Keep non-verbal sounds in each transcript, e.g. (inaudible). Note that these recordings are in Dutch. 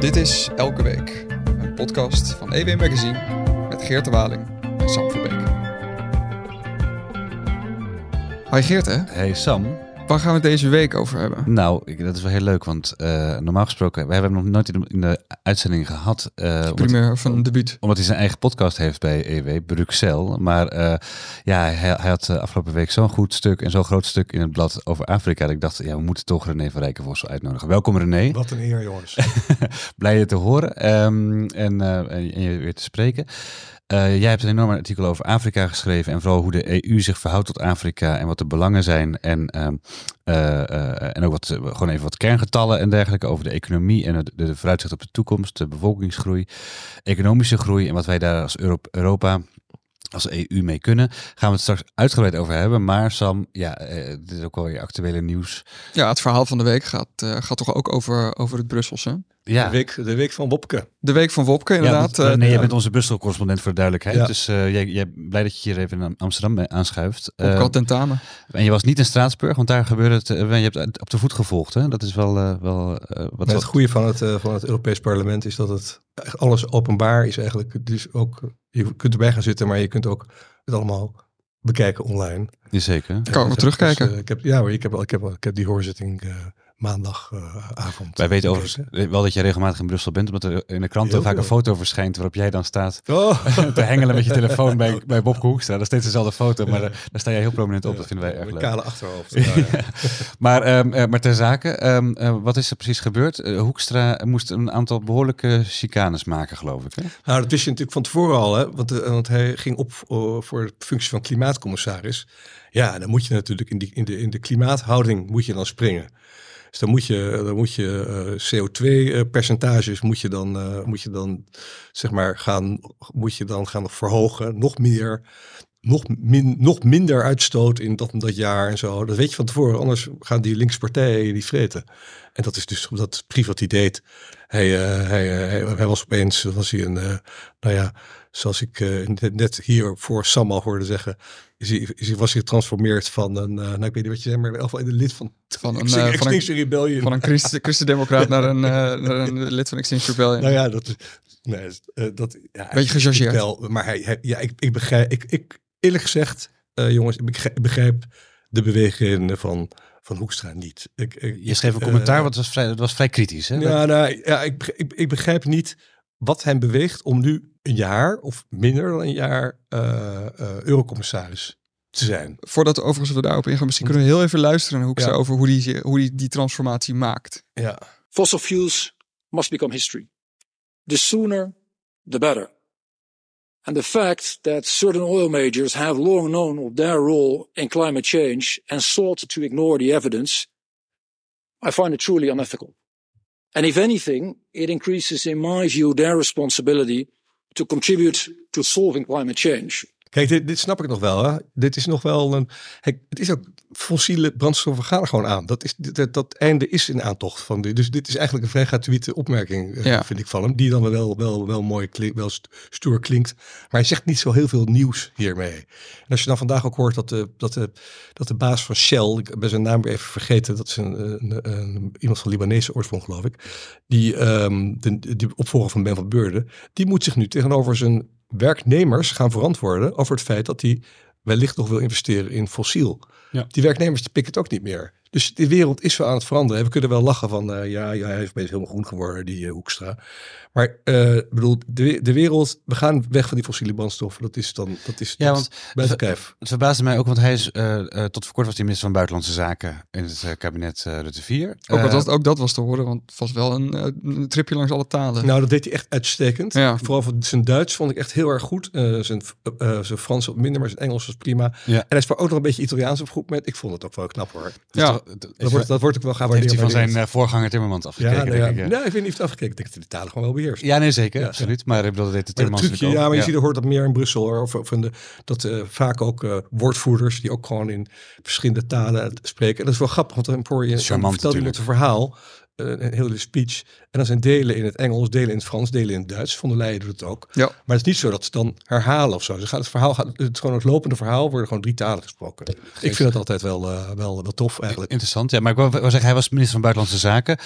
Dit is Elke Week, een podcast van EW Magazine met Geert de Waling en Sam Verbeek. Hi Geert hè, Hey Sam, waar gaan we het deze week over hebben? nou, ik, dat is wel heel leuk, want eh, normaal gesproken, we hebben hem nog nooit in de, in de uitzending gehad. eh, omdat, Primeur van een debuut. omdat hij zijn eigen podcast heeft bij EW, Bruxelles. Maar eh, ja, hij, hij had afgelopen week zo'n goed stuk en zo'n groot stuk in het blad over Afrika. Dat ik dacht, ja, we moeten toch René van Rijkenvossel uitnodigen. Welkom René, Wat een eer, jongens. (laughs) blij je te horen ehm, en, eh, en en je weer te spreken. Eh, jij hebt een enorm artikel over Afrika geschreven en vooral hoe de EU zich verhoudt tot Afrika en wat de belangen zijn. En, ehm, eh, eh, en ook wat, gewoon even wat kerngetallen en dergelijke over de economie en de, de vooruitzicht op de toekomst, de bevolkingsgroei, economische groei en wat wij daar als Euro- Europa als EU mee kunnen. Gaan we het straks uitgebreid over hebben. Maar Sam, ja, eh, dit is ook wel je actuele nieuws. Ja, het verhaal van de week gaat, eh, gaat toch ook over, over het Brusselse. Ja, De, week, de week van Wopke. De week van Wopke inderdaad. Ja, want, eh, nee, jij bent onze Brussel-correspondent voor de duidelijkheid. Ja. Dus eh, jij, jij blij dat je hier even in Amsterdam aanschuift. Wopke Eh, had tentamen. en je was niet in Straatsburg, want daar gebeurde het. je hebt het op de voet gevolgd, hè? Dat is wel, eh, wel eh, wat. Het goede van het, van het Europees Parlement is dat het alles openbaar is eigenlijk. Dus ook, je kunt erbij gaan zitten, maar je kunt ook het allemaal bekijken online. Zeker. Kan ook nog terugkijken. Dus, eh, ik heb, ja hoor, ik heb, ik, heb, ik heb die hoorzitting eh, maandagavond. Wij weten overigens wel dat je regelmatig in Brussel bent, omdat er in de krant Heel vaak een foto verschijnt waarop jij dan staat Oh, (laughs) te hengelen met je telefoon bij, bij Bob Hoekstra. Dat is steeds dezelfde foto, maar daar sta jij heel prominent op. Dat vinden wij erg Met leuk. kale achterhoofd. Ja. (laughs) Maar, eh, maar ter zake, ehm, eh, wat is er precies gebeurd? Eh, Hoekstra moest een aantal behoorlijke chicanes maken, geloof ik. Hè? Nou, dat wist je natuurlijk van tevoren al, hè? Want, want hij ging op voor de functie van klimaatcommissaris. Ja, dan moet je natuurlijk in, die, in, de, in de klimaathouding moet je dan springen. Dus dan moet je, dan moet je eh, CO2-percentages moet je dan, eh, moet je dan zeg maar gaan, moet je dan gaan verhogen, nog meer, nog, min, nog minder uitstoot in dat dat jaar en zo. Dat weet je van tevoren, anders gaan die linkse partijen je die vreten. En dat is dus dat privat. Hij, eh, hij, eh, hij, was opeens, was hij een, eh, nou ja, zoals ik eh, net, hier voor Sam al hoorde zeggen, is hij, is hij, was hij getransformeerd van een, eh, nou ik weet niet wat je zei, maar in ieder geval in een lid van, Van (laughs) een, Extinction- eh, van een, Extinction Rebellion. van een Christen, (laughs) Christendemocraat naar een, eh, naar een lid van Extinction Rebellion. Nou ja, dat is. Nee, eh, dat, ja, Beetje gechargeerd. Wel, maar hij, hij- ja, ik, ik begrijp. Ik, ik, eerlijk gezegd, eh, jongens, ik begrijp, ik begrijp de bewegingen van, van Hoekstra niet. Ik, ik, Je schreef een commentaar, want het was vrij, het was vrij kritisch. Hè? ja, nou, ja, ik, ik, ik begrijp niet wat hem beweegt om nu een jaar of minder dan een jaar eh, eh, eurocommissaris te zijn. Voordat overigens we daarop ingaan, misschien kunnen we heel even luisteren naar Hoekstra Ja. over hoe die, hoe die die transformatie maakt. Ja. Fossil fuels must become history. The sooner, the better. And the fact that certain oil majors have long known of their role in climate change and sought to ignore the evidence, I find it truly unethical. And if anything, it increases, in my view, their responsibility to contribute to solving climate change. Kijk, dit, dit snap ik nog wel. Hè? Dit is nog wel een. Het is ook. Fossiele brandstoffen gaan er gewoon aan. Dat, is, dat, dat einde is in aantocht van dit. Dus dit is eigenlijk een vrij gratuite opmerking, eh, Ja. vind ik van hem. Die dan wel, wel, wel mooi klinkt, wel st- stoer klinkt. Maar hij zegt niet zo heel veel nieuws hiermee. En als je dan vandaag ook hoort dat de, dat de, dat de baas van Shell, ik ben zijn naam weer even vergeten, dat is een, een, een- iemand van Libanese oorsprong, geloof ik. Die, ehm de, die opvolger van Ben van Beurden, die moet zich nu tegenover zijn werknemers gaan verantwoorden over het feit dat hij wellicht nog wil investeren in fossiel. Ja. Die werknemers die pikken het ook niet meer. Dus de wereld is wel aan het veranderen. We kunnen wel lachen van, eh, ja, ja, hij is opeens helemaal groen geworden, die eh, Hoekstra. Maar eh, ik bedoel, de, de wereld, we gaan weg van die fossiele brandstoffen. Dat is dan, dat is, Ja, dat want buiten kijf. Het verbaasde mij ook, want hij is eh, eh, tot voor kort was hij minister van Buitenlandse Zaken in het kabinet eh, Rutte 4. Ook, dat, ook dat was te horen, want het was wel een, eh, een tripje langs alle talen. Nou, dat deed hij echt uitstekend. Ja. Vooral voor zijn Duits vond ik echt heel erg goed. Eh, zijn, eh, zijn Frans wat minder, maar zijn Engels was prima. Ja. En hij sprak ook nog een beetje Italiaans op groep met. Ik vond het ook wel knap hoor. ja, dat, wordt, dat wordt ook wel gewaardeerd. heeft hij van zijn eh, voorganger Timmermans ja, afgekeken, nou ja. denk ik. Ja. Nee, ik weet niet het afgekeken. Ik denk dat hij de talen gewoon wel beheerst. Ja, nee, zeker, Ja, absoluut. Maar ik bedoel, dat deed de Timmermans trucje, ja, maar je ziet, er hoort dat meer in Brussel. Hoor. Of, of in de, dat eh, vaak ook eh, woordvoerders die ook gewoon in verschillende talen spreken. En dat is wel grappig, want dan hoor je, Charmant vertelt natuurlijk. een verhaal. een hele speech. En dan zijn delen in het Engels, delen in het Frans, delen in het Duits. Von der Leyen doet het ook. Ja. Maar het is niet zo dat ze dan herhalen of zo. Ze gaat het verhaal, gaat, het is gewoon het lopende verhaal, worden gewoon drie talen gesproken. Ik vind dat altijd wel, eh, wel, wel tof eigenlijk. Interessant, ja. Maar ik wil, zeggen, hij was minister van Buitenlandse Zaken.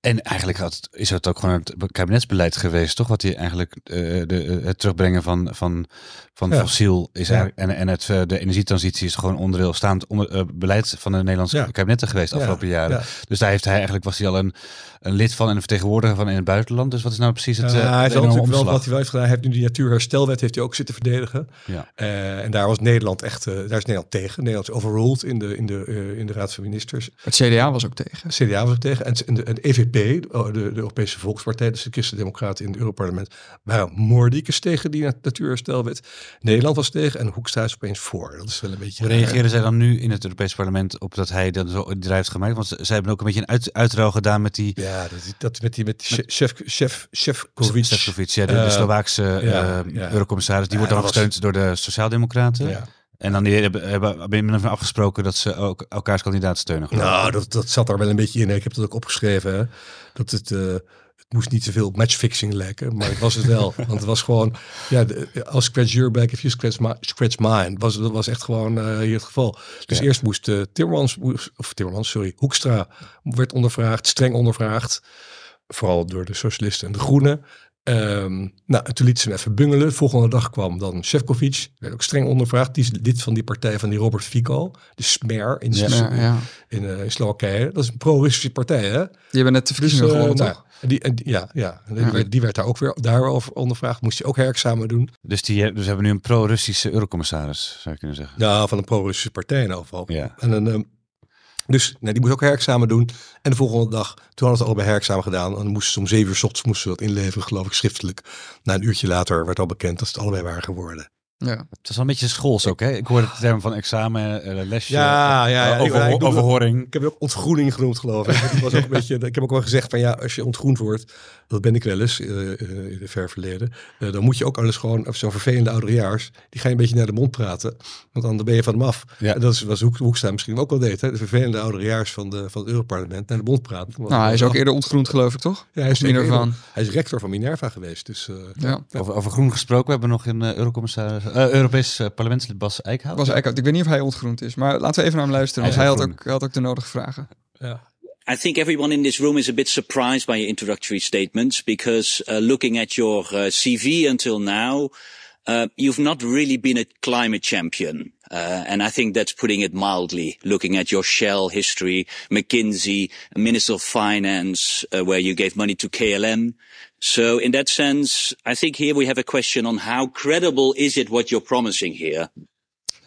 En eigenlijk had, is het ook gewoon het kabinetsbeleid geweest, toch? Wat hij eigenlijk eh, de, het terugbrengen van, van, van Ja. fossiel is. Ja. En, en het, eh, de energietransitie is gewoon onderdeel staand onder, eh, beleid van de Nederlandse kabinetten geweest de afgelopen jaren. Ja. Dus daar heeft hij eigenlijk was hij al een, een lid van en een vertegenwoordiger van in het buitenland. Dus wat is nou precies het, Ja, eh, hij heeft natuurlijk wel omslag? wat hij wel heeft gedaan. Hij heeft nu die natuurherstelwet heeft hij ook zitten verdedigen. Ja. Eh, en daar was Nederland echt, eh, daar is Nederland tegen. Nederland is overruled in de, in de, eh, in de Raad van Ministers. Het CDA was ook tegen. CDA was ook tegen. En, en de, en de EVP, de, de Europese Volkspartij, dus de Christen-Democraten in het Europarlement, waren moordicus tegen die nat- natuurherstelwet. Nederland was tegen en Hoekstra is opeens voor. Dat is wel een beetje... Hoe reageerden zij dan nu in het Europees Parlement op dat hij dan zo die drijf heeft gemaakt? Want ze- zij hebben ook een beetje een uit, uitruil gedaan met die Ja, dat, dat met die met chef, chef. Sefcovic, ja, de, de Eh, Slovaakse eh, eurocommissaris. Die wordt dan gesteund door de Sociaaldemocraten. Ja. En dan die hebben, hebben, hebben afgesproken dat ze ook elkaars kandidaat steunen. geloof. Nou, dat, dat zat er wel een beetje in. Ik heb dat ook opgeschreven. Hè? Dat het, eh, het moest niet zoveel matchfixing lijken, maar het was het wel. (laughs) Want het was gewoon, ja, de, als scratch your back, if you scratch, my, scratch mine, was, dat was echt gewoon hier het geval. Dus Ja. eerst moest uh, Timmermans, of Timmermans, sorry, Hoekstra werd ondervraagd, streng ondervraagd. Vooral door de socialisten en de groenen. Ehm, nou, en toen liet ze hem even bungelen. De volgende dag kwam dan Shevkovic, werd ook streng ondervraagd. Die is lid van die partij van die Robert Fico, de Smer in, Ja. Ja, ja. in, eh, in Slowakije. Dat is een pro-Russische partij, hè? Die hebben net de verkiezingen Dus, eh, gewonnen, nou, toch? en die, en die- ja, ja. En die, Ja. Werd, die werd daar ook weer daar over ondervraagd. Moest hij ook herexamen doen. Dus, die, dus we hebben nu een pro-Russische eurocommissaris, zou je kunnen zeggen. Ja, van een pro-Russische partij in elk geval. Ja. En een, ehm, dus nee, die moest ook herexamen doen. En de volgende dag, toen hadden ze allebei herexamen gedaan. En dan moesten ze om zeven uur s ochtends moesten ze dat inleveren, geloof ik, schriftelijk. Na een uurtje later werd al bekend dat ze het allebei waren geworden. Ja. Het is wel een beetje schools ook, hè? Ik hoorde de term van examen, eh, lesje, Ja, ja, ja. eh, over, Ik- overhoring. Ik heb het ook ontgroening genoemd, geloof ik. Het was ook een beetje, ik heb ook wel gezegd van ja, als je ontgroend wordt, dat ben ik wel eens eh, eh, in het ver verleden, eh, dan moet je ook alles gewoon, of zo'n vervelende ouderejaars, die ga je een beetje naar de mond praten, want dan ben je van hem af. Ja. En dat is was Hoek, Hoekstra misschien ook wel deed, hè? de vervelende ouderejaars van, de, van het Europarlement naar de mond praten. Nou, hij is ook eerder ontgroend, geloof ik, toch? ja, hij, is Minerva. hij is rector van Minerva geweest, dus eh, Ja. Over, over groen gesproken, we hebben nog een eurocommissaris, eh, Europees eh, parlementslid Bas Eickhout. Was eigenlijk, ik weet niet of hij ontgroend is, maar laten we even naar hem luisteren. Want Hij had ook had ook de nodige vragen. ja. I think everyone in this room is a bit surprised by your introductory statements because uh, looking at your uh, CV until now, uh, you've not really been a climate champion. Uh, and I think that's putting it mildly, looking at your Shell history, McKinsey, Minister of Finance, uh, where you gave money to KLM. So in that sense, I think here we have a question on how credible is it what you're promising here?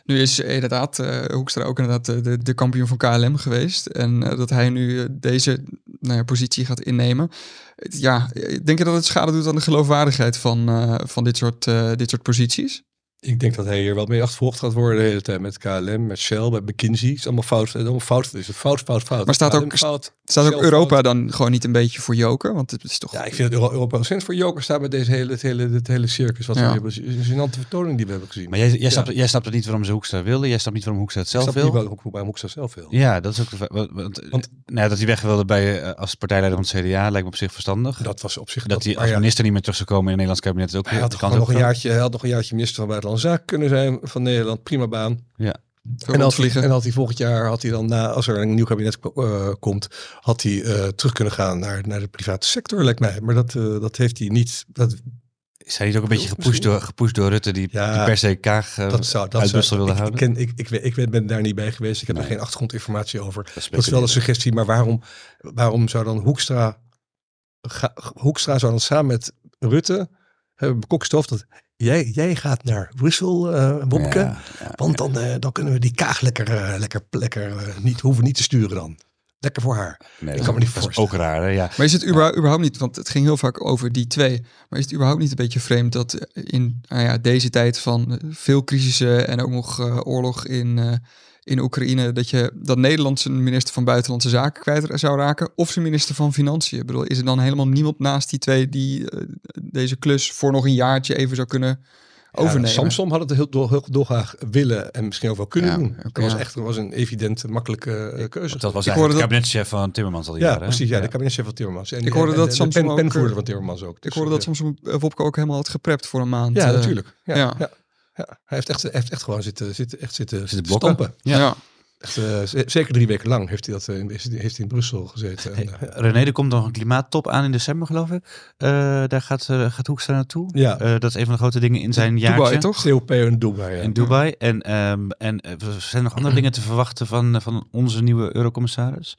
Nu is inderdaad eh Hoekstra ook inderdaad de, de, de kampioen van KLM geweest. En eh, dat hij nu eh, deze nou ja, positie gaat innemen. Ja, denk je dat het schade doet aan de geloofwaardigheid van, eh, van dit, soort, eh, dit soort posities? Ik denk dat hij hier wel mee achtervolgd gaat worden de hele tijd met KLM, met Shell, met McKinsey. Het is allemaal fout. Het is allemaal fout. Het is fout, fout, fout. Maar staat ook- fout. Staat ook Europa fout. dan gewoon niet een beetje voor joker? Want het is toch... Ja, ik vind dat Euro- Europa recent voor joker staat met deze hele, het hele, het hele circus. Wat Ja. we hebben. Het is een gênante vertoning die we hebben gezien. Maar jij, jij, Ja. snapt, jij snapt het niet waarom ze Hoekstra wilden. Jij snapt niet waarom Hoekstra het ik zelf snap niet wil. waarom waarom Hoekstra zelf wil. Ja, dat is ook. Want, want, Want- nou, ja, dat hij weg wilde bij, eh, als partijleider van het CDA lijkt me op zich verstandig. Dat, Dat was op zich... hij maar als ja, minister niet meer terug zou komen in het Nederlands kabinet is ook hij weer- had, nog een jaartje, hij had nog een jaartje minister van Buitenlandse Zaken kunnen zijn van Nederland. Prima baan. Ja. En als, hij, en had hij volgend jaar, had hij dan na, als er een nieuw kabinet eh, komt, had hij eh, terug kunnen gaan naar, naar de private sector, lijkt mij. Maar dat, eh, dat heeft hij niet. Dat, Is hij niet ook een beetje gepusht door, gepusht door Rutte, die, Ja, die per se Kaag dat zou, dat uit zou, Brussel wilde ik, ik, houden? ken, ik, ik, weet- ik weet- ben daar niet bij geweest. Ik heb Nee. er geen achtergrondinformatie over. Dat is wel een suggestie, maar waarom, waarom zou dan Hoekstra, ga, Hoekstra zou dan samen met Rutte hebben bekokstoofd dat jij, jij gaat naar Brussel, eh Wopke, Ja, ja, want dan, eh, dan kunnen we die Kaag lekker, eh, lekker, lekker eh, niet, hoeven niet te sturen dan. Lekker voor haar. nee, ik kan me niet dat is voorstellen. ook raar, hè? Ja. Maar is het überhaupt, überhaupt niet, want het ging heel vaak over die twee, maar is het überhaupt niet een beetje vreemd dat eh, in nou ja, deze tijd van eh, veel crisissen en ook nog eh, oorlog in, eh, in Oekraïne, dat, je, dat Nederland zijn minister van Buitenlandse Zaken kwijt zou raken of zijn minister van Financiën? Ik bedoel, is er dan helemaal niemand naast die twee die eh, deze klus voor nog een jaartje even zou kunnen overnemen. Samsung had het heel, door, heel dolgraag willen en misschien ook wel kunnen Ja, doen. dat was ja. echt dat was een evident makkelijke eh, keuze. Dat was Ik eigenlijk hoorde de dat- kabinetchef van Timmermans al die ja, jaren. precies. Ja, de kabinetchef van Timmermans. En, Ik hoorde en- dat Samsung ook, pen, penvoerder eh, van Timmermans ook. Ik Dus, hoorde dat eh, Samsung Wopke ook helemaal had geprept voor een maand. Ja, natuurlijk. Ja, ja. Hij heeft echt, heeft echt gewoon zitten, zitten, echt zitten, Zitten stampen. Ja. ja. Echt, eh, zeker drie weken lang heeft hij, dat, eh, in, heeft hij in Brussel gezeten. En, eh, René, er komt nog een klimaattop aan in december, geloof ik. Eh, daar gaat, eh, gaat Hoekstra naartoe. Ja. Eh, dat is een van de grote dingen in zijn jaartje. Dubai, toch? COP in Dubai. Ja. In Dubai. En, ehm, en er zijn nog andere (clears throat) dingen te verwachten van, van onze nieuwe eurocommissaris.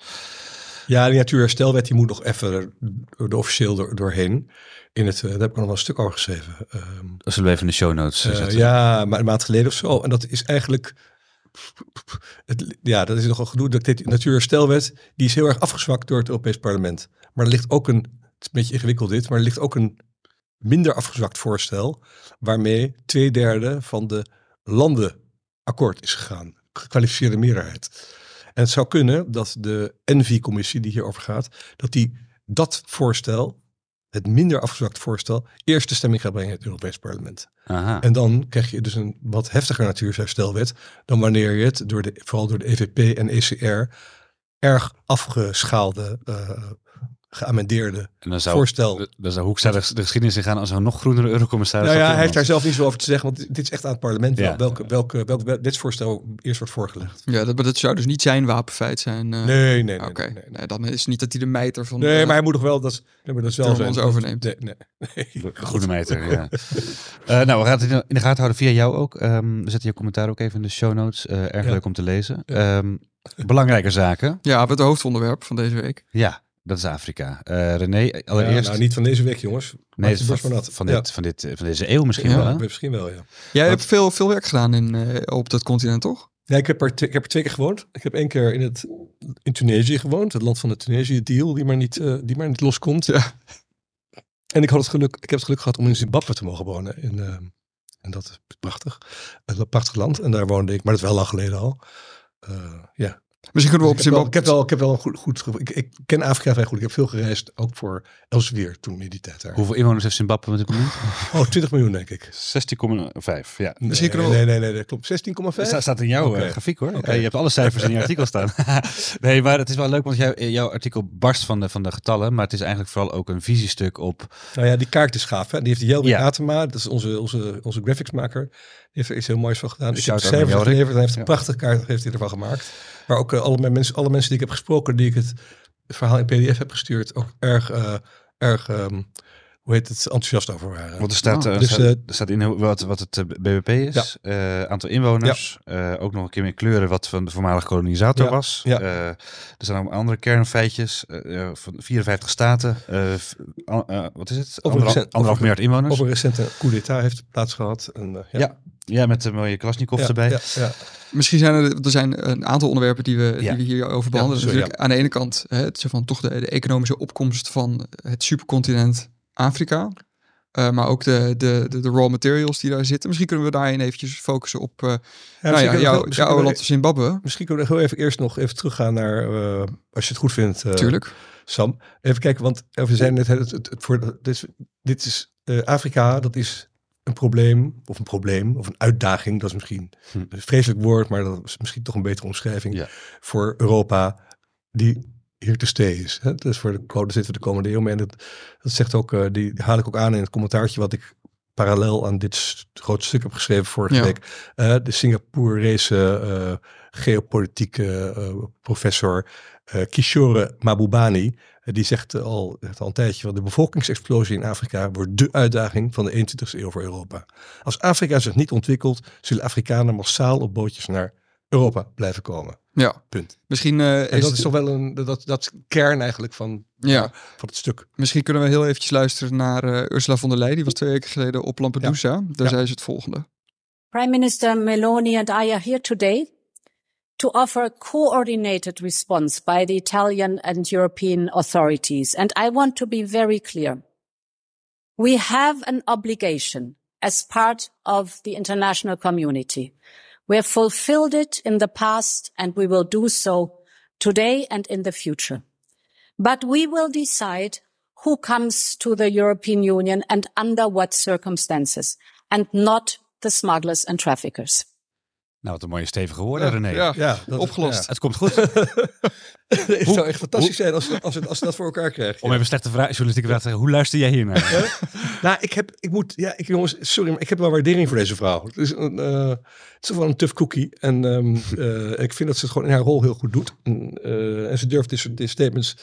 Ja, die natuurherstelwet die moet nog even er, er officieel door, doorheen. In het, eh, daar heb ik nog wel een stuk over geschreven. Ehm, Dat zullen we even in de show notes eh, zetten. ja, maar een maand geleden of zo. En dat is eigenlijk... Het, ja, dat is nogal gedoe. Dat dit natuurherstelwet, die is heel erg afgezwakt door het Europees Parlement. Maar er ligt ook een... Het is een beetje ingewikkeld dit, maar er ligt ook een minder afgezwakt voorstel... waarmee twee derde van de landen akkoord is gegaan. Gekwalificeerde meerderheid. En het zou kunnen dat de Envi-commissie die hierover gaat... dat die dat voorstel, het minder afgezwakt voorstel... eerst de stemming gaat brengen in het Europees Parlement. Aha. En dan krijg je dus een wat heftiger natuurherstelwet dan wanneer je het door de, vooral door de EVP en ECR erg afgeschaalde, eh geamendeerde En dan zou, voorstel. dan zou Hoekstra de, de geschiedenis in gaan als een nog groenere eurocommissaris. Nou ja, hij heeft daar zelf niet zo over te zeggen, want dit is echt aan het parlement Ja. wel, welke, welke, welk wetsvoorstel eerst wordt voorgelegd. Ja, dat, maar dat zou dus niet zijn wapenfeit zijn. eh. Nee, nee, nee. Oké, nee, nee. nee, dan is het niet dat hij de mijter van... Nee, eh, maar hij moet nog wel, dat nee, maar dat Timmermans zijn- overneemt. Nee, nee, nee. De goede meter, ja. (laughs) Eh, nou, we gaan het in de, gaten houden via jou ook. Ehm, we zetten je commentaar ook even in de show notes. Eh, erg Ja. leuk om te lezen. Ehm, belangrijke zaken. Ja, het hoofdonderwerp van deze week. Ja, dat is Afrika. Eh René, allereerst... Ja, nou, niet van deze week, jongens. nee, van, maar nat. van, Ja. dit, van, dit, van deze eeuw misschien Ja. wel. hè? Misschien wel, ja. Jij hebt veel, veel werk gedaan in, eh, op dat continent, toch? Ja, ik heb, er, twee- ik heb er twee keer gewoond. Ik heb één keer in, het, in Tunesië gewoond. Het land van de Tunesië-deal, die, maar niet, eh, die maar niet loskomt. Ja. En ik, had het geluk, ik heb het geluk gehad om in Zimbabwe te mogen wonen. In, eh, en dat is prachtig. Een prachtig land. En daar woonde ik, maar dat is wel lang geleden al. Eh, ja. Misschien kunnen we Dus op ik, heb wel, ik, Zimbabwe... heb wel, ik heb wel een goed, goed gevoel. ik, ik ken Afrika vrij goed. Ik heb veel gereisd, ook voor Elsevier toen in die tijd daar. Hoeveel inwoners heeft Zimbabwe dit moment? (laughs) Oh, 20 miljoen denk ik. 16,5. Ja. Nee, Misschien kunnen we- nee, nee, nee, dat klopt. 16,5? Dat sta- staat in jouw eh, grafiek hoor. Oké. Eh, je hebt alle cijfers in je artikel staan. (laughs) (laughs) nee, maar het is wel leuk, want jou, jouw artikel barst van de, van de getallen. Maar het is eigenlijk vooral ook een visiestuk op... Nou ja, die kaart is gaaf. Hè? Die heeft Jelbe Ja. Atema, dat is onze, onze, onze graphicsmaker. Heeft er iets heel moois van gedaan. Ik heb cijfers geleverd en heeft een prachtige kaart heeft hij ervan gemaakt. Waar ook eh, alle, mensen, alle mensen die ik heb gesproken, die ik het, het verhaal in pdf heb gestuurd, ook erg, eh, erg ehm, hoe heet het, enthousiast over waren. Want er staat, Oh. eh, Dus, staat- eh, er staat in hoe- wat, wat het eh, BBP is, eh, aantal inwoners, eh, ook nog een keer meer kleuren wat van de voormalige kolonisator Ja, was. ja. Eh, er zijn ook andere kernfeitjes van 54 staten. eh, eh, wat is het? Over Anderhalf, recent- anderhalf over- miljard inwoners. Of een recente coup d'etat heeft plaatsgehad. En, eh, ja. Ja, Ja, met de mooie Klasnikov Ja, erbij. Ja, ja. Misschien zijn er, er zijn een aantal onderwerpen die we, Ja. die we hierover behandelen. Ja, Dus sorry, natuurlijk aan de ene kant hè, het, is van toch de, de economische opkomst van het supercontinent Afrika. Eh, maar ook de, de, de, de raw materials die daar zitten. Misschien kunnen we daarin eventjes focussen op eh nou ja, jouw, jouw land Zimbabwe. Misschien kunnen we heel even eerst nog even teruggaan naar, eh, als je het goed vindt, eh, Tuurlijk. Sam. Even kijken, want we zijn net, het, het, het, voor, dit is, dit is eh, Afrika, dat is een probleem, of een probleem, of een uitdaging. Dat is misschien Hm. een vreselijk woord, maar dat is misschien toch een betere omschrijving Ja. voor Europa, die hier te stay is. Hè? Dus voor de, daar zitten we de komende eeuw mee. En dat, dat zegt ook, eh, die haal ik ook aan in het commentaartje wat ik parallel aan dit grote stuk heb geschreven vorige Ja. week. Eh, de Singaporese eh, geopolitieke professor Kishore Mabubani. die zegt al, al een tijdje van de bevolkingsexplosie in Afrika wordt de uitdaging van de 21ste eeuw voor Europa. Als Afrika zich niet ontwikkelt, zullen Afrikanen massaal op bootjes naar Europa blijven komen. Ja, Punt. misschien, eh, En is, dat is toch wel een dat, dat kern eigenlijk van, ja, van het stuk. misschien kunnen we heel eventjes luisteren naar eh, Ursula von der Leyen. Die was twee weken geleden op Lampedusa. Daar Ja. zei ze het volgende. Prime Minister Meloni and I are here today to offer a coordinated response by the Italian and European authorities. And I want to be very clear. We have an obligation as part of the international community. We have fulfilled it in the past and we will do so today and in the future. But we will decide who comes to the European Union and under what circumstances and not the smugglers and traffickers. Nou, wat een mooie stevige woorden, René. Ja, Ja, dat- opgelost. Het komt goed. (laughs) Het zou echt fantastisch zijn als, we- als, als dat voor elkaar krijgen. Om even slechte vraag, journalistieke vraag te zeggen. Hoe luister jij hier naar? (laughs) Nou, ik heb, ik moet, ja, ik, jongens, sorry, maar ik heb wel waardering voor deze vrouw. Het is, een, eh, het is wel een tough cookie. En ehm, (laughs) eh, ik vind dat ze het gewoon in haar rol heel goed doet. En, eh, en ze durft dit soort dit statements,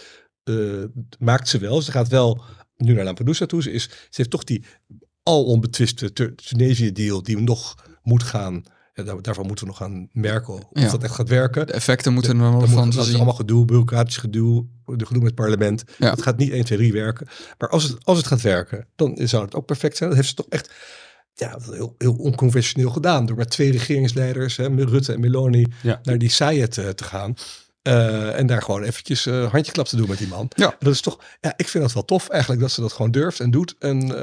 eh, maakt ze wel. Ze gaat wel nu naar Lampedusa toe. Ze, is, ze heeft toch die al onbetwiste Tu- Tunesië-deal die nog moet gaan. Daar, daarvan moeten we nog gaan merken of Ja. dat echt gaat werken. De effecten moeten er nog van dat te is allemaal gedoe, bureaucratisch gedoe, de gedoe met het parlement. Ja. Het gaat niet 1, 2, 3 werken. Maar als het, als het gaat werken, dan zou het ook perfect zijn. Dat heeft ze toch echt ja, heel, heel onconventioneel gedaan. Door met twee regeringsleiders, hè, Rutte en Meloni, Ja. naar die Sayed eh, te gaan. Eh, en daar gewoon eventjes eh handjeklap te doen met die man. Ja. En Dat is toch, ja, ik vind dat wel tof eigenlijk dat ze dat gewoon durft en doet. En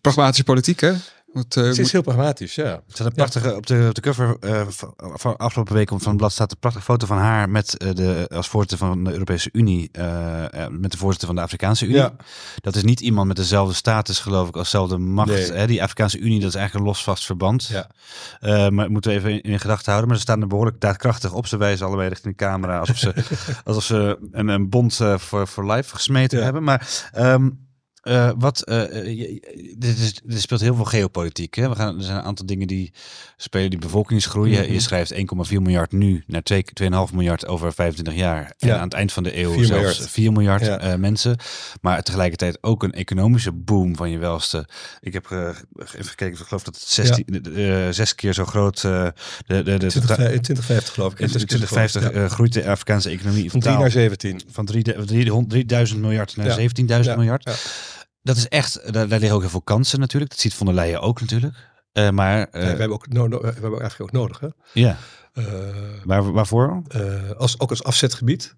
Pragmatische politiek, hè? Eh, het is moet- heel pragmatisch, ja. Er staat een prachtige, op, de, op de cover eh, van, van afgelopen week van het blad staat een prachtige foto van haar met eh, de, als voorzitter van de Europese Unie, eh, eh, met de voorzitter van de Afrikaanse Unie. Ja. Dat is niet iemand met dezelfde status, geloof ik, als dezelfde macht. Nee. Hè? Die Afrikaanse Unie, dat is eigenlijk een losvast verband. Ja. Eh, maar moeten we even in, in gedachten houden. Maar ze staan er behoorlijk daadkrachtig op. Ze wijzen allebei richting de camera, alsof ze, (laughs) alsof ze een, een bond eh, voor, voor life gesmeten Ja. hebben. Maar ehm, eh, wat, eh, eh, er speelt heel veel geopolitiek. Hè? We gaan, er zijn een aantal dingen die spelen, die bevolkingsgroei. Mhm. Je schrijft 1,4 miljard nu naar 2 2,5 miljard over 25 jaar. En Ja. aan het eind van de eeuw 4 zelfs miljard. 4 miljard Ja. eh, mensen. Maar tegelijkertijd ook een economische boom van je welste. Ik heb eh, even gekeken, ik geloof dat het 16, eh, zes keer zo groot... eh, de, de, de, 20, in 2050 geloof ik. in 2050 Ja. eh, groeit de Afrikaanse economie Van 3 totaal naar 17. van 3000 3000 miljard naar Ja. 17.000 Ja. miljard. Dat is echt, daar, daar liggen ook heel veel kansen natuurlijk. Dat ziet Von der Leyen ook natuurlijk. Eh, maar eh, we, hebben ook, no, no, we hebben eigenlijk ook nodig. Hè? ja, Eh, waar, waarvoor? eh, als, ook als afzetgebied.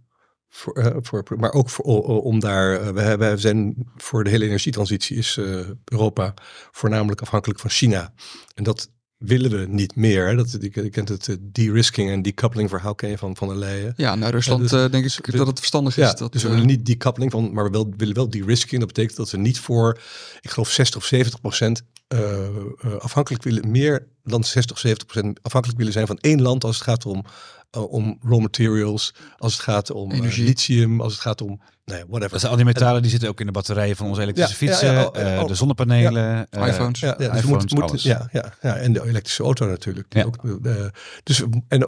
Voor, eh, voor, maar ook voor, om daar. eh, we, hebben, we zijn voor de hele energietransitie is eh, Europa voornamelijk afhankelijk van China. En dat willen we niet meer. Dat, je, kent het eh, de-risking en decoupling verhaal ken je van Van der Leyen. ja, naar Rusland Ja, dus- eh, denk ik dat het verstandig is. Ja, dat, dus we eh, willen niet decoupling van, maar we wel, willen wel de-risking. Dat betekent dat we niet voor, ik geloof 60 of 70 procent afhankelijk willen, meer dan 60 of 70 procent afhankelijk willen zijn van één land als het gaat om, eh, om raw materials, als het gaat om eh, Energie. lithium, als het gaat om, nee, Dat whatever. zijn al die metalen die zitten ook in de batterijen van onze elektrische ja, fietsen, ja, oh, eh, oh, de zonnepanelen, eh, iPhones. Ja, ja, dus iPhones, moeten, moeten- alles. ja, ja, ja, en de elektrische auto natuurlijk. die Ja. Ook, dus, we- en,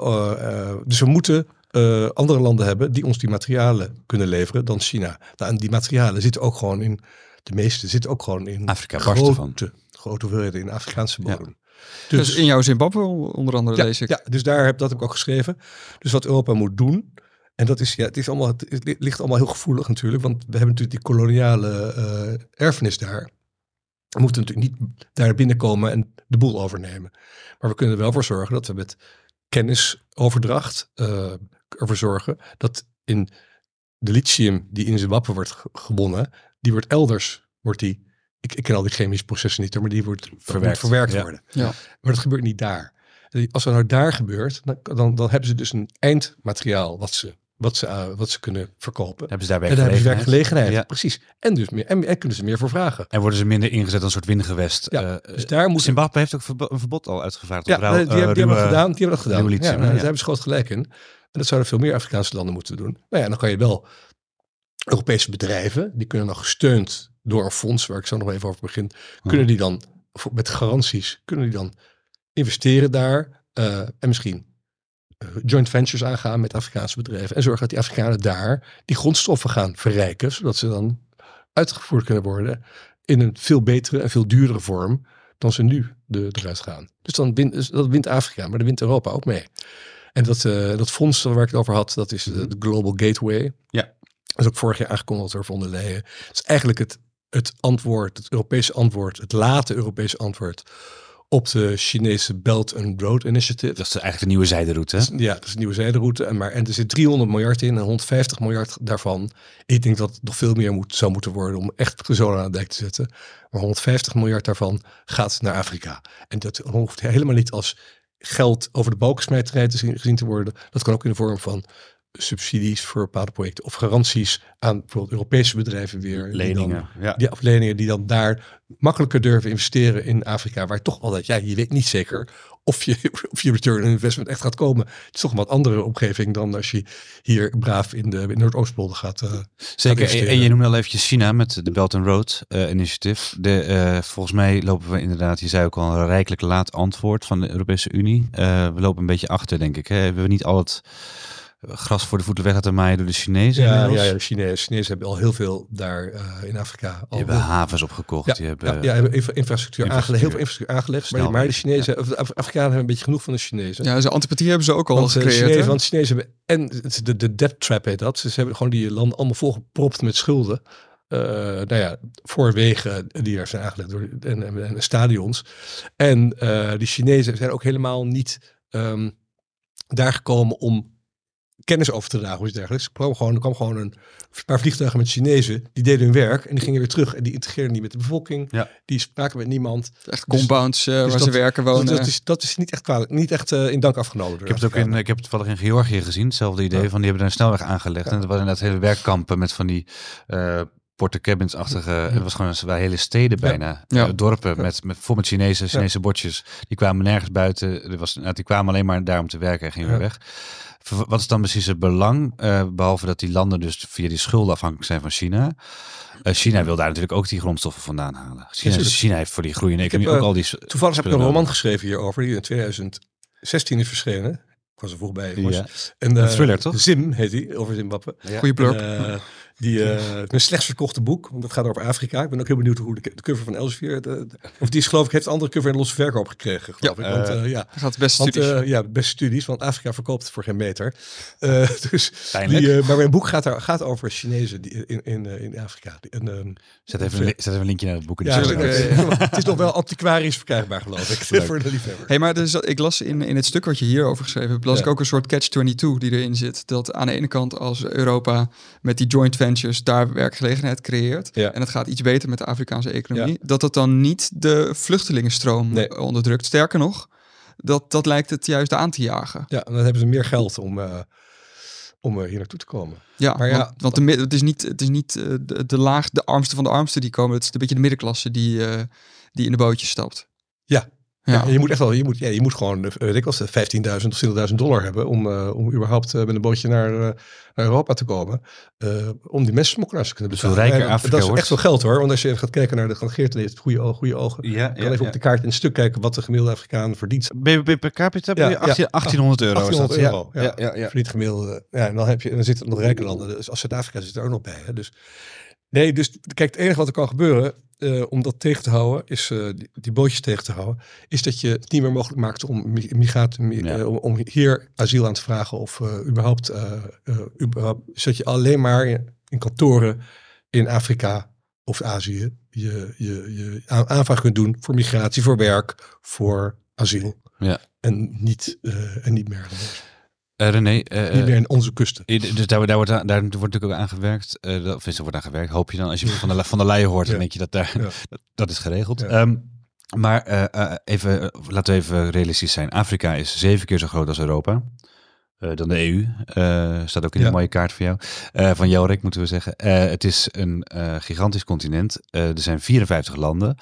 dus we moeten eh, andere landen hebben die ons die materialen kunnen leveren dan China. Nou, en die materialen zitten ook gewoon in, de meeste zitten ook gewoon in Afrika grote, grote hoeveelheden in Afrikaanse Ja. bodem. Dus in jouw Zimbabwe onder andere ja, lees ik. ja, dus daar heb dat heb ik ook geschreven. Dus wat Europa moet doen. En dat is, ja, het, is allemaal, het ligt allemaal heel gevoelig natuurlijk. Want we hebben natuurlijk die koloniale eh, erfenis daar. We moeten natuurlijk niet daar binnenkomen en de boel overnemen. Maar we kunnen er wel voor zorgen dat we met kennisoverdracht eh, ervoor zorgen dat in de lithium die in Zimbabwe wordt ge- gewonnen, die wordt elders, wordt die, ik, ik ken al die chemische processen niet, maar die wordt dat moet Verwerkt, verwerkt ja. worden. Ja. Maar dat gebeurt niet daar. Als dat nou daar gebeurt, dan, dan, dan hebben ze dus een eindmateriaal wat ze, wat ze, eh, wat ze kunnen verkopen. Hebben ze daar en daar hebben ze werkgelegenheid? Ja. Precies. En, dus meer, en, en kunnen ze meer voor vragen. En worden ze minder ingezet als een soort windgewest. Ja, Eh, dus daar moet Zimbabwe heeft ook verbo- een verbod al uitgevaardigd. Ja, op rauw- nee, die, hebben, die hebben ruwe- dat gedaan. Die hebben dat gedaan. Ja, nou, ja. Daar hebben ze groot gelijk in. En dat zouden veel meer Afrikaanse landen moeten doen. Nou ja, dan kan je wel Europese bedrijven, die kunnen dan gesteund door een fonds, waar ik zo nog even over begin, kunnen die dan voor- met garanties, kunnen die dan investeren daar eh, en misschien eh, joint ventures aangaan met Afrikaanse bedrijven en zorgen dat die Afrikanen daar die grondstoffen gaan verrijken, zodat ze dan uitgevoerd kunnen worden in een veel betere en veel duurdere vorm dan ze nu de, eruit gaan. Dus dan wint, dus dat wint Afrika, maar dan wint Europa ook mee. En dat, eh, dat fonds waar ik het over had, dat is de, de Global Gateway. Ja. Dat is ook vorig jaar aangekondigd door Von der Leyen. Dat is eigenlijk het, het antwoord, het Europese antwoord, het late Europese antwoord op de Chinese Belt and Road Initiative. Dat is eigenlijk de nieuwe zijderoute. hè? Ja, dat is een nieuwe zijderoute. En, maar, en er zit 300 miljard in en 150 miljard daarvan. Ik denk dat het nog veel meer moet, zou moeten worden om echt zolen aan de dijk te zetten. Maar 150 miljard daarvan gaat naar Afrika. En dat hoeft helemaal niet als geld over de balkensmijterij te zien, gezien te worden. Dat kan ook in de vorm van subsidies voor bepaalde projecten of garanties aan bijvoorbeeld Europese bedrijven weer. die dan- Leningen. Ja. die afleningen die dan daar makkelijker durven investeren in Afrika, waar toch altijd, ja, je weet niet zeker of je, (laughs) of je return on investment echt gaat komen. Het is toch een wat andere omgeving dan als je hier braaf in de in Noordoostpolder gaat. eh, Zeker. En, je noemde al eventjes China met de Belt and Road eh Initiative. De, eh, volgens mij lopen we inderdaad, je zei ook al, een rijkelijk laat antwoord van de Europese Unie. We lopen een beetje achter, denk ik. Hè? We hebben niet al het gras voor de voeten weg laten maaien door de Chinezen. ja, ja, ja, de Chinezen, Chinezen hebben al heel veel daar eh, in Afrika. Al Die hebben havens opgekocht. Ja, die hebben, ja, ja, hebben infra- infrastructuur, aangelegd, heel infrastructuur. veel infrastructuur aangelegd. Maar, maar de Chinezen, of de Af- Afrikanen hebben een beetje genoeg van de Chinezen. Ja, zijn antipathie hebben ze ook al Want, eh, de gecreëerd. Chinezen, want de Chinezen hebben, en de, de debt trap heet dat. Ze hebben gewoon die landen allemaal volgepropt met schulden. Eh nou ja, voor wegen die daar zijn aangelegd door, en, en, en stadions. En eh die Chinezen zijn ook helemaal niet ehm, daar gekomen om kennis over te dragen of iets dergelijks. Er kwam gewoon, er kwam gewoon een paar vliegtuigen met Chinezen. Die deden hun werk en die gingen weer terug. En die integreerden niet met de bevolking. Ja. Die spraken met niemand. Echt compounds eh, waar dat- ze werken Dus wonen. dat, is, dat is niet echt, kwalijk, niet echt eh, in dank afgenomen. Ik heb het ook in, ik heb het toevallig in Georgië gezien. Hetzelfde idee Ja. van die hebben daar een snelweg aangelegd. Ja. En dat waren inderdaad hele werkkampen met van die eh porte cabins-achtige. Het was gewoon een, hele steden Ja. bijna. Ja. Eh, dorpen met, met vol met Chinese, Chinese bordjes. Die kwamen nergens buiten. Er was, nou, die kwamen alleen maar daar om te werken en gingen Ja. weer weg. Wat is dan precies het belang? eh, behalve dat die landen dus via die schulden afhankelijk zijn van China. Eh, China wil daar natuurlijk ook die grondstoffen vandaan halen. China. China heeft voor die groeiende Ik heb, economie ook al die. Toevallig heb ik een roman geschreven hierover, die in 2016 is verschenen. Ik was er vroeg bij. Ja. En, Een eh, thriller, toch? Zim heet die, over Zimbabwe. Goeie blurb. En, die, eh mijn slechts verkochte boek, want dat gaat over Afrika. Ik ben ook heel benieuwd hoe de, de cover van Elsevier, de, de- of die is geloof ik, heeft een andere cover in losse verkoop gekregen, geloof ik. Want, eh, ja, gaat best studies. eh, ja, beste studies, want Afrika verkoopt het voor geen meter. Eh, (laughs) dus die, eh, maar mijn boek gaat, daar, gaat over Chinezen die, in, in, eh, in Afrika. En, ehm, Zet even, een, zet even een linkje naar het boek. in de ja, het, het is nog wel antiquarisch verkrijgbaar, geloof ik, (laughs) voor de liefhebber. Hey, maar dus, ik las in, in het stuk wat je hierover geschreven hebt, las Ja. ik ook een soort catch-22 die erin zit. Dat aan de ene kant als Europa met die joint ventures daar werkgelegenheid creëert Ja. en het gaat iets beter met de Afrikaanse economie, dat dat dan niet de vluchtelingenstroom Nee. onderdrukt. Sterker nog, dat, dat lijkt het juist aan te jagen. Ja, en dan hebben ze meer geld om, eh, om eh, hier naartoe te komen. Ja, Maar ja, want, want de, het is niet, het is niet eh, de, de laag, de armste van de armsten die komen. Het is een beetje de middenklasse die, eh, die in de bootjes stapt. Ja. Ja. Ja, je moet echt wel, je moet, ja, je moet gewoon, eh, weet ik wel, 15.000 of 20.000 dollar hebben om, eh, om überhaupt eh, met een bootje naar, eh, naar Europa te komen. eh, om die mensensmokkelaars te kunnen Dus betalen. rijker En dat- Afrika dat is echt veel geld hoor. Want als je gaat kijken naar de Geert heeft goede, ogen- goede ogen. Ja, kan even op de kaart in een stuk kijken wat de gemiddelde Afrikaan verdient. BBP per capita Ja, ja, 18, ja. 1800 euro. is 1800 dat. euro. Ja, ja, ja, ja. Verdient gemiddelde. Ja, en dan, heb je, en dan zitten er nog rijke landen. Dus als Zuid-Afrika zit er ook nog bij. Hè? Dus, nee, dus kijk, het enige wat er kan gebeuren eh, om dat tegen te houden, is eh, die, die bootjes tegen te houden, is dat je het niet meer mogelijk maakt om, mi- migraat, mi- Ja. eh, om, hier asiel aan te vragen of überhaupt, überhaupt, zodat je alleen maar in, in kantoren in Afrika of Azië je, je, je aan- aanvraag kunt doen voor migratie, voor werk, voor asiel. Ja. En niet, en niet meer. Eh, René, eh, niet meer in onze kusten. eh, dus daar, daar, wordt, aan- daar wordt natuurlijk ook aan gewerkt. eh, dat, of is er wordt aan gewerkt, hoop je dan. Als je van de, van de Leyen hoort, dan denk je dat daar, Ja. (laughs) dat, dat is geregeld. Ja. Ehm, maar eh, eh, even, eh, laten we even realistisch zijn. Afrika is zeven keer zo groot als Europa. eh, dan de EU. Eh, staat ook in de mooie kaart voor jou. Eh, van Jorik, moeten we zeggen. Eh, het is een eh, gigantisch continent. Eh, er zijn 54 landen.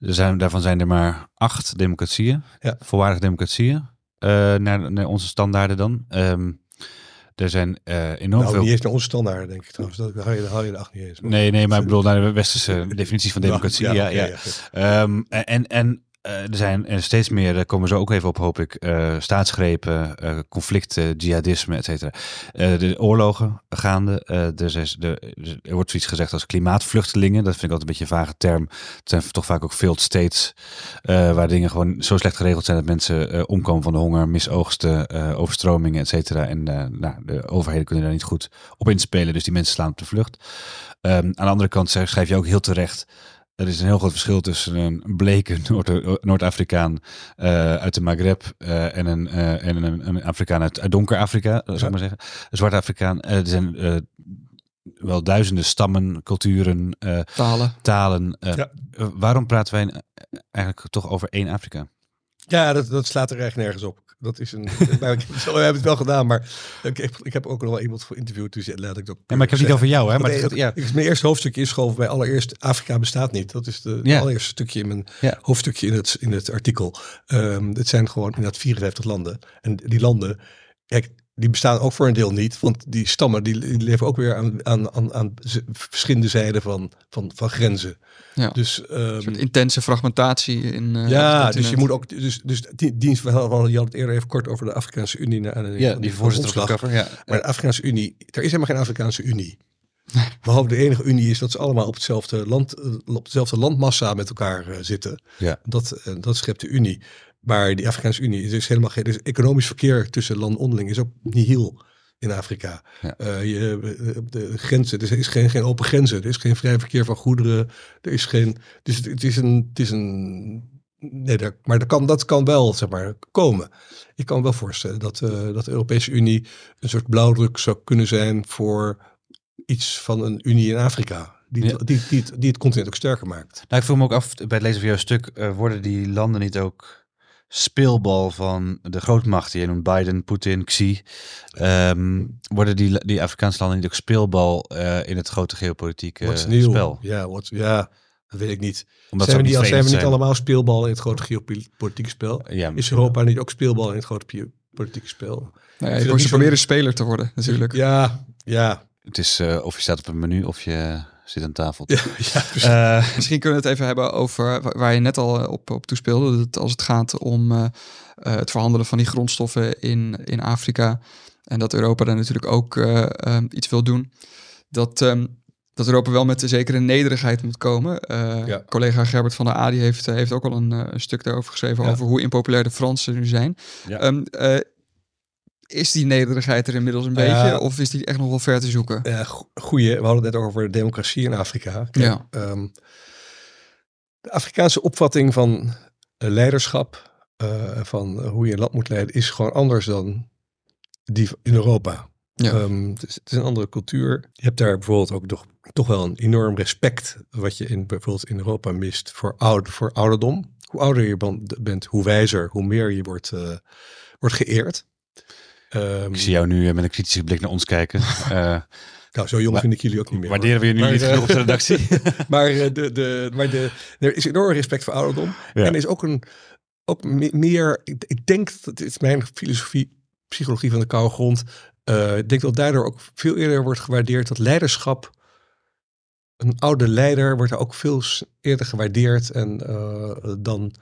Er zijn, daarvan zijn er maar acht democratieën. Ja. Volwaardige democratieën. Eh, naar, naar onze standaarden dan. Ehm, er zijn eh, enorm Nou, veel... niet eens naar onze standaarden, denk ik trouwens. Dat haal je, haal je de acht niet eens. Maar- Nee, nee, maar ik bedoel (laughs) naar de westerse definities van democratie. Ja, ja, oké, Ehm, en en er zijn er steeds meer, daar komen we zo ook even op, hoop ik, eh, staatsgrepen, eh, conflicten, jihadisme, et cetera. Eh, de oorlogen gaande. eh, er, is, er wordt zoiets gezegd als klimaatvluchtelingen. Dat vind ik altijd een beetje een vage term. Het zijn toch vaak ook failed states, eh, waar dingen gewoon zo slecht geregeld zijn dat mensen eh, omkomen van de honger, misoogsten, eh, overstromingen, et cetera. En eh, nou, de overheden kunnen daar niet goed op inspelen, dus die mensen slaan op de vlucht. Ehm, aan de andere kant schrijf je ook heel terecht. Er is een heel groot verschil tussen een bleke (laughs) Noord- Noord-Afrikaan eh, uit de Maghreb eh, en, een, en een, een Afrikaan uit, uit donker Afrika, zou ik maar zeggen. Een zwarte Afrikaan. Er zijn wel duizenden stammen, culturen, Talen. talen. Ja. waarom praten wij eigenlijk toch over één Afrika? Ja, dat, dat slaat er echt nergens op. Dat is een. (laughs) nou, ik, zo heb het wel gedaan, maar ik, heb- ik heb ook nog wel iemand voor interviewd. Dus laat ik dat. Ja, maar ik heb het niet over jou, hè? Maar het ja. ik- Mijn eerste hoofdstukje is gewoon bij allereerst Afrika bestaat niet. Dat is de Ja. allereerste stukje in mijn Ja. hoofdstukje in het, in het artikel. Ehm het zijn gewoon inderdaad 54 landen. En die landen, kijk, die bestaan ook voor een deel niet. Want die stammen die, leven ook weer aan, aan, aan, aan verschillende zijden van, van, van grenzen. Ja. Dus ehm, Een soort intense fragmentatie in eh, ja, het dus je moet ook. Dus, dus die dienst, we hadden je had het eerder even kort over de Afrikaanse Unie. Ja, die voorzitter. Ja. Maar de Afrikaanse Unie, er is helemaal geen Afrikaanse Unie. Behalve de enige Unie is dat ze allemaal op hetzelfde, land, op dezelfde landmassa met elkaar eh, zitten. Ja. Dat, eh, dat schept de Unie. Maar die Afrikaanse Unie is dus helemaal geen. Dus economisch verkeer tussen landen onderling is ook nihil in Afrika. Ja. Eh, je, eh, de grenzen, er is geen, geen open grenzen, er is geen vrij verkeer van goederen, er is geen. Dus het, het is een. Het is een nee, daar, maar dat kan, dat kan wel zeg maar, komen. Ik kan me wel voorstellen dat, eh, dat de Europese Unie een soort blauwdruk zou kunnen zijn voor iets van een Unie in Afrika. Die, Ja. die, die, het- die het continent ook sterker maakt. Nou, ik vroeg me ook af bij het lezen van jouw stuk, worden die landen niet ook speelbal van de grootmachten? Je noemt Biden, Poetin, Xi. Ehm, worden die, die Afrikaanse landen niet ook speelbal eh, in het grote geopolitieke What's spel? Ja, what, ja, dat weet ik niet. Omdat zijn ze we, niet, zijn we niet zijn. allemaal speelbal in het grote geopolitieke spel? Ja, Is Europa niet ook speelbal in het grote politieke spel? Nou ja, Ik je zo- proberen speler te worden, natuurlijk. Ja, ja. Het is eh, of je staat op een menu of je zit aan tafel. ja, (laughs) ja precies. Eh, Misschien kunnen we het even hebben over wa- waar je net al op, op toespeelde. Dat als het gaat om eh, eh, het verhandelen van die grondstoffen in, in Afrika. En dat Europa daar natuurlijk ook eh, eh, iets wil doen. Dat, ehm, dat Europa wel met een zekere nederigheid moet komen. Eh, Ja. Collega Gerbert van der Adi heeft, heeft ook al een, eh, een stuk daarover geschreven. Ja. Over hoe impopulair de Fransen nu zijn. Ja. Is die nederigheid er inmiddels een beetje? Of is die echt nog wel ver te zoeken? Go- goeie. We hadden het net over democratie in Afrika. Kijk, Ja. ehm, de Afrikaanse opvatting van eh, leiderschap, eh, van hoe je een land moet leiden, is gewoon anders dan die in Europa. Ja. Ehm, het, is, het is een andere cultuur. Je hebt daar bijvoorbeeld ook toch, toch wel een enorm respect, wat je in, bijvoorbeeld in Europa mist, voor, oud, voor ouderdom. Hoe ouder je bent, hoe wijzer, hoe meer je wordt, eh, wordt geëerd. Ehm, ik zie jou nu eh, met een kritische blik naar ons kijken. (laughs) Eh nou, zo jong vind ik jullie ook niet meer. waarderen we je nu Maar, niet eh, genoeg op de redactie? (laughs) maar, eh, de, de, maar de, er is enorm respect voor ouderdom. Ja. En er is ook een ook me- meer. Ik, ik denk dat dit is mijn filosofie, psychologie van de koude grond. eh, ik denk dat daardoor ook veel eerder wordt gewaardeerd dat leiderschap. Een oude leider wordt er ook veel eerder gewaardeerd en eh, dan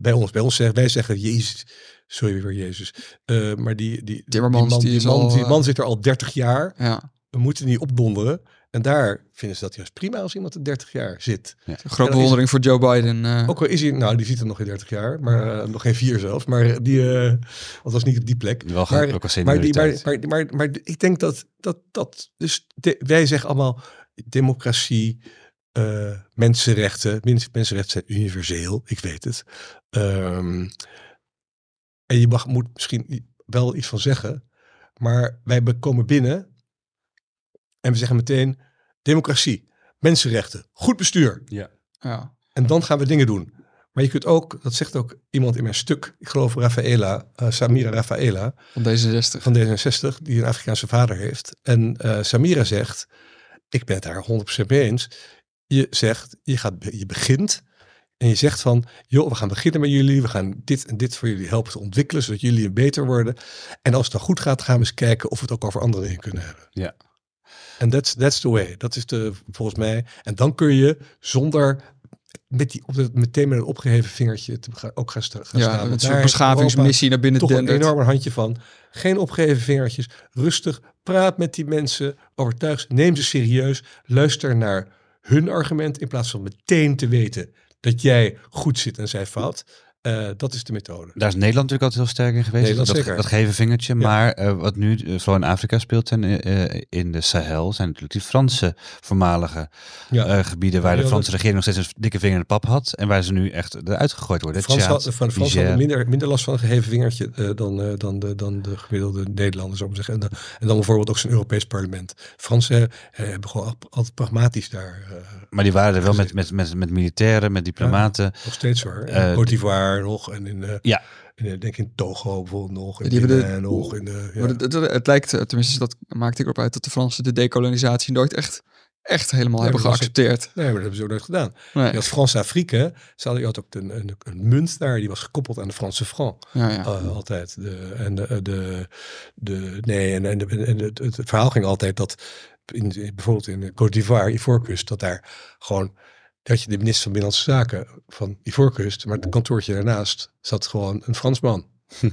bij ons. Bij ons zeggen wij zeggen Jezus. Sorry weer Jezus. Eh, maar die, die, Timmermans, die man, die man, al, die eh, man zit er al 30 jaar Ja, we moeten niet opdonderen. En daar vinden ze dat juist prima als iemand er 30 jaar zit. grote bewondering voor Joe Biden. eh. Ook al is hij, nou die zit er nog geen 30 jaar, maar eh, nog geen vier zelfs. Maar die, eh althans niet op die plek. Wel Maar, ook als maar, die, maar, maar, maar, maar ik denk dat dat, dat dus de- wij zeggen allemaal democratie, eh, mensenrechten. Mens- Mensenrechten zijn universeel, ik weet het. Ehm, en je mag, moet misschien wel iets van zeggen, maar wij komen binnen en we zeggen meteen democratie, mensenrechten, goed bestuur. ja. En dan gaan we dingen doen. Maar je kunt ook, dat zegt ook iemand in mijn stuk, ik geloof Rafaela, eh, Samira Rafaela Van D66. van D66, die een Afrikaanse vader heeft. En eh, Samira zegt, ik ben het daar 100% mee eens. Je zegt, je, gaat, je begint en je zegt van, joh, we gaan beginnen met jullie. We gaan dit en dit voor jullie helpen te ontwikkelen, zodat jullie beter worden. En als het dan goed gaat, gaan we eens kijken of we het ook over andere dingen kunnen hebben. Ja. En that's, that's the way. Dat is de, volgens mij. En dan kun je zonder met die, op de, meteen met een opgeheven vingertje te, ook gaan, gaan Ja, staan. een soort beschavingsmissie naar binnen toch een enorm handje van. Geen opgeheven vingertjes. Rustig. Praat met die mensen. Overtuig ze. Neem ze serieus. Luister naar hun argument. In plaats van meteen te weten dat jij goed zit en zij fout. Eh, dat is de methode. Daar is Nederland natuurlijk altijd heel sterk in geweest. Nederland dat, dat geven vingertje. Ja. Maar eh, wat nu eh, vooral in Afrika speelt en in de Sahel zijn natuurlijk die Franse voormalige Ja. gebieden waar Ja, de Franse regering nog steeds een dikke vinger in de pap had. En waar ze nu echt eruit gegooid worden. Frans, had, van de Frans Niger. hadden minder, minder last van een geheven vingertje dan, dan, de, dan de gemiddelde Nederlanders, zou ik maar zeggen. En dan, en dan bijvoorbeeld ook zijn Europees parlement. Fransen hebben gewoon al- altijd pragmatisch daar Maar die waren er wel met, met, met, met militairen, met diplomaten. nog steeds hoor. Nog en in, eh, Ja. in, denk in Togo bijvoorbeeld nog. In Die hebben de- Benin nog. In de, ja. Maar het, het, het lijkt, eh, tenminste dat maakte ik erop uit, dat de Fransen de decolonisatie nooit echt, echt helemaal Nee, hebben het- geaccepteerd. Nee, maar dat hebben ze ook nooit gedaan. Nee. Je had Frans-Afrique. Ze hadden je had ook een, een, een munt daar, die was gekoppeld aan de Franse franc. Ja, ja. Eh, altijd. De, en de, de, de, nee, en, en, de- en het, het verhaal ging altijd dat in, bijvoorbeeld in de Côte d'Ivoire, Ivoorkust, dat daar gewoon dat je de minister van Binnenlandse Zaken van Ivoorkust, maar het kantoortje daarnaast zat gewoon een Fransman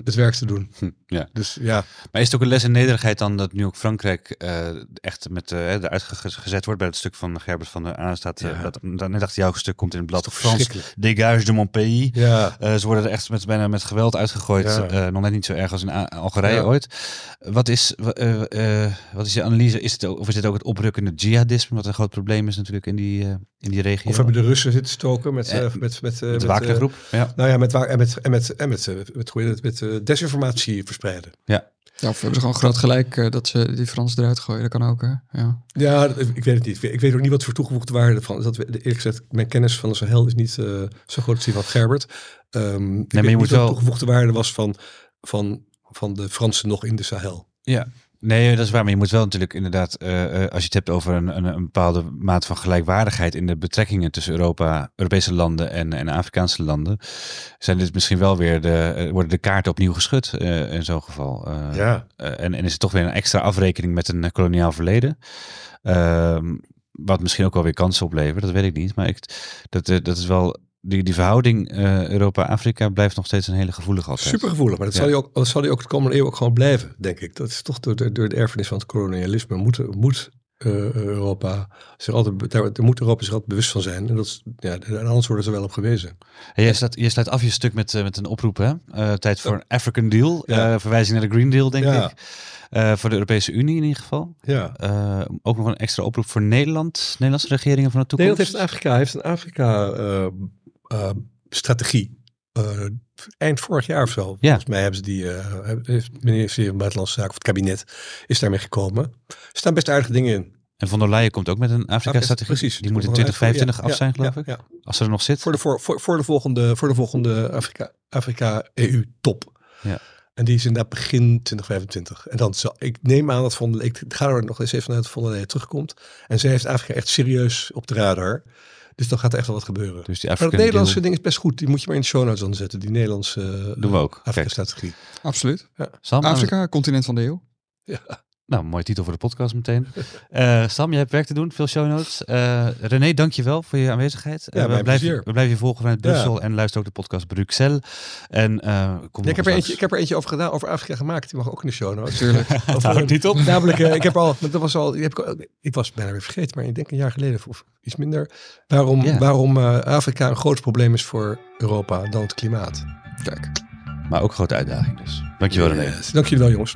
het werk te doen. Hm, ja. Dus ja, Maar is het ook een les in nederigheid dan dat nu ook Frankrijk eh, echt met eh eruit ge- gezet wordt bij het stuk van Gerbert van der Aan staat? eh, Ja. dat, dat, net dacht jouw stuk komt in het blad toch Frans. Dégage de mon pays. ja. Eh, ze worden er echt met, bijna met geweld uitgegooid. Ja. Eh, nog net niet zo erg als in A- Algerije Ja. ooit. Wat is, wa- eh, eh, wat is je analyse? Is het, ook- of is dit ook het oprukkende jihadisme, wat een groot probleem is natuurlijk in die, eh, in die regio? Of hebben de Russen zitten stoken met, Eh, eh, met, met, eh, met de met, eh, Wagnergroep? ja. Nou ja, met, en met, en met, en met, eh, met, het, met eh, desinformatie verspreiden. ja. Ja, of hebben ze gewoon groot gelijk eh, dat ze die Fransen eruit gooien. Dat kan ook, hè? Ja. Ja, ik weet het niet. Ik weet- ook niet wat voor toegevoegde waarde van. Dat, we- eerlijk gezegd, mijn kennis van de Sahel is niet eh, zo groot als die van Gerbert. Ehm ik weet je niet moet wel- toegevoegde waarde was van, van, van de Fransen nog in de Sahel. Ja, nee, dat is waar. Maar je moet wel natuurlijk inderdaad, eh, eh, als je het hebt over een, een, een bepaalde mate van gelijkwaardigheid in de betrekkingen tussen Europa, Europese landen en, en Afrikaanse landen, zijn dit misschien wel weer de, eh, worden de kaarten opnieuw geschud in zo'n geval. Ja. en, en is het toch weer een extra afrekening met een koloniaal verleden? Ehm, wat misschien ook wel weer kansen oplevert, dat weet ik niet. Maar ik, dat, dat is wel. Die, die verhouding eh, Europa-Afrika blijft nog steeds een hele gevoelige altijd. Super gevoelig, maar dat Ja. zal hij ook, dat zal hij ook de komende eeuw ook gewoon blijven, denk ik. Dat is toch door de, door de erfenis van het kolonialisme moet, moet eh, Europa zich altijd, daar, daar moet Europa zich altijd bewust van zijn. En, dat is, ja, en anders worden ze wel op gewezen. Hey, jij, sluit, jij sluit af je stuk met, eh, met een oproep, hè? Tijd voor een African Deal. Ja. Verwijzing naar de Green Deal, denk Ja. ik. Voor de Europese Unie in ieder geval. Ja. Ook nog een extra oproep voor Nederland. Nederlandse regeringen van de toekomst. Nederland heeft een Afrika, heeft een Afrika eh, strategie. Eh, eind vorig jaar of zo. Volgens mij hebben ze die, eh, heeft het van Buitenlandse Zaken of het kabinet is daarmee gekomen. Er staan best aardige dingen in. En von der Leyen komt ook met een Afrika-strategie. Precies. Die moet in Komt nog uit. 2025 Ja, af zijn, geloof ik. Als ze er nog zit. Voor de, voor, voor, de volgende, voor de volgende Afrika, Afrika EU-top. Ja. En die is inderdaad begin 2025. En dan zal, ik neem aan dat der ik ga er nog eens even vanuit dat Von der Leyen terugkomt. En zij heeft Afrika echt serieus op de radar. Dus dan gaat er echt wel wat gebeuren. Dus die Maar het Nederlandse Deal ding is best goed. Die moet je maar in de show notes zetten. Die Nederlandse eh, doen we ook. Kijk, Afrika-strategie. Absoluut. Sam, nou, Afrika, continent van de eeuw. Nou, mooie titel voor de podcast meteen. Eh, Sam, jij hebt werk te doen, veel show notes. Eh René, dank je wel voor je aanwezigheid. Eh, Ja, we, mijn blijven, we blijven je volgen vanuit Ja. Brussel en luister ook de podcast Bruxelles. En, eh, kom Ja, ik, heb er eentje, ik heb er eentje over gedaan, over Afrika gemaakt. Die mag ook in de show notes. Natuurlijk. (laughs) (laughs) Over, Houd niet op. Namelijk, eh, ik heb (laughs) al, dat was al, ik, heb, ik was bijna weer vergeten, maar ik denk een jaar geleden of iets minder. Waarom, waarom eh, Afrika een groot probleem is voor Europa dan het klimaat. Kijk. Maar ook grote uitdaging dus. Dankjewel René. Yes. Dank jullie wel, jongens.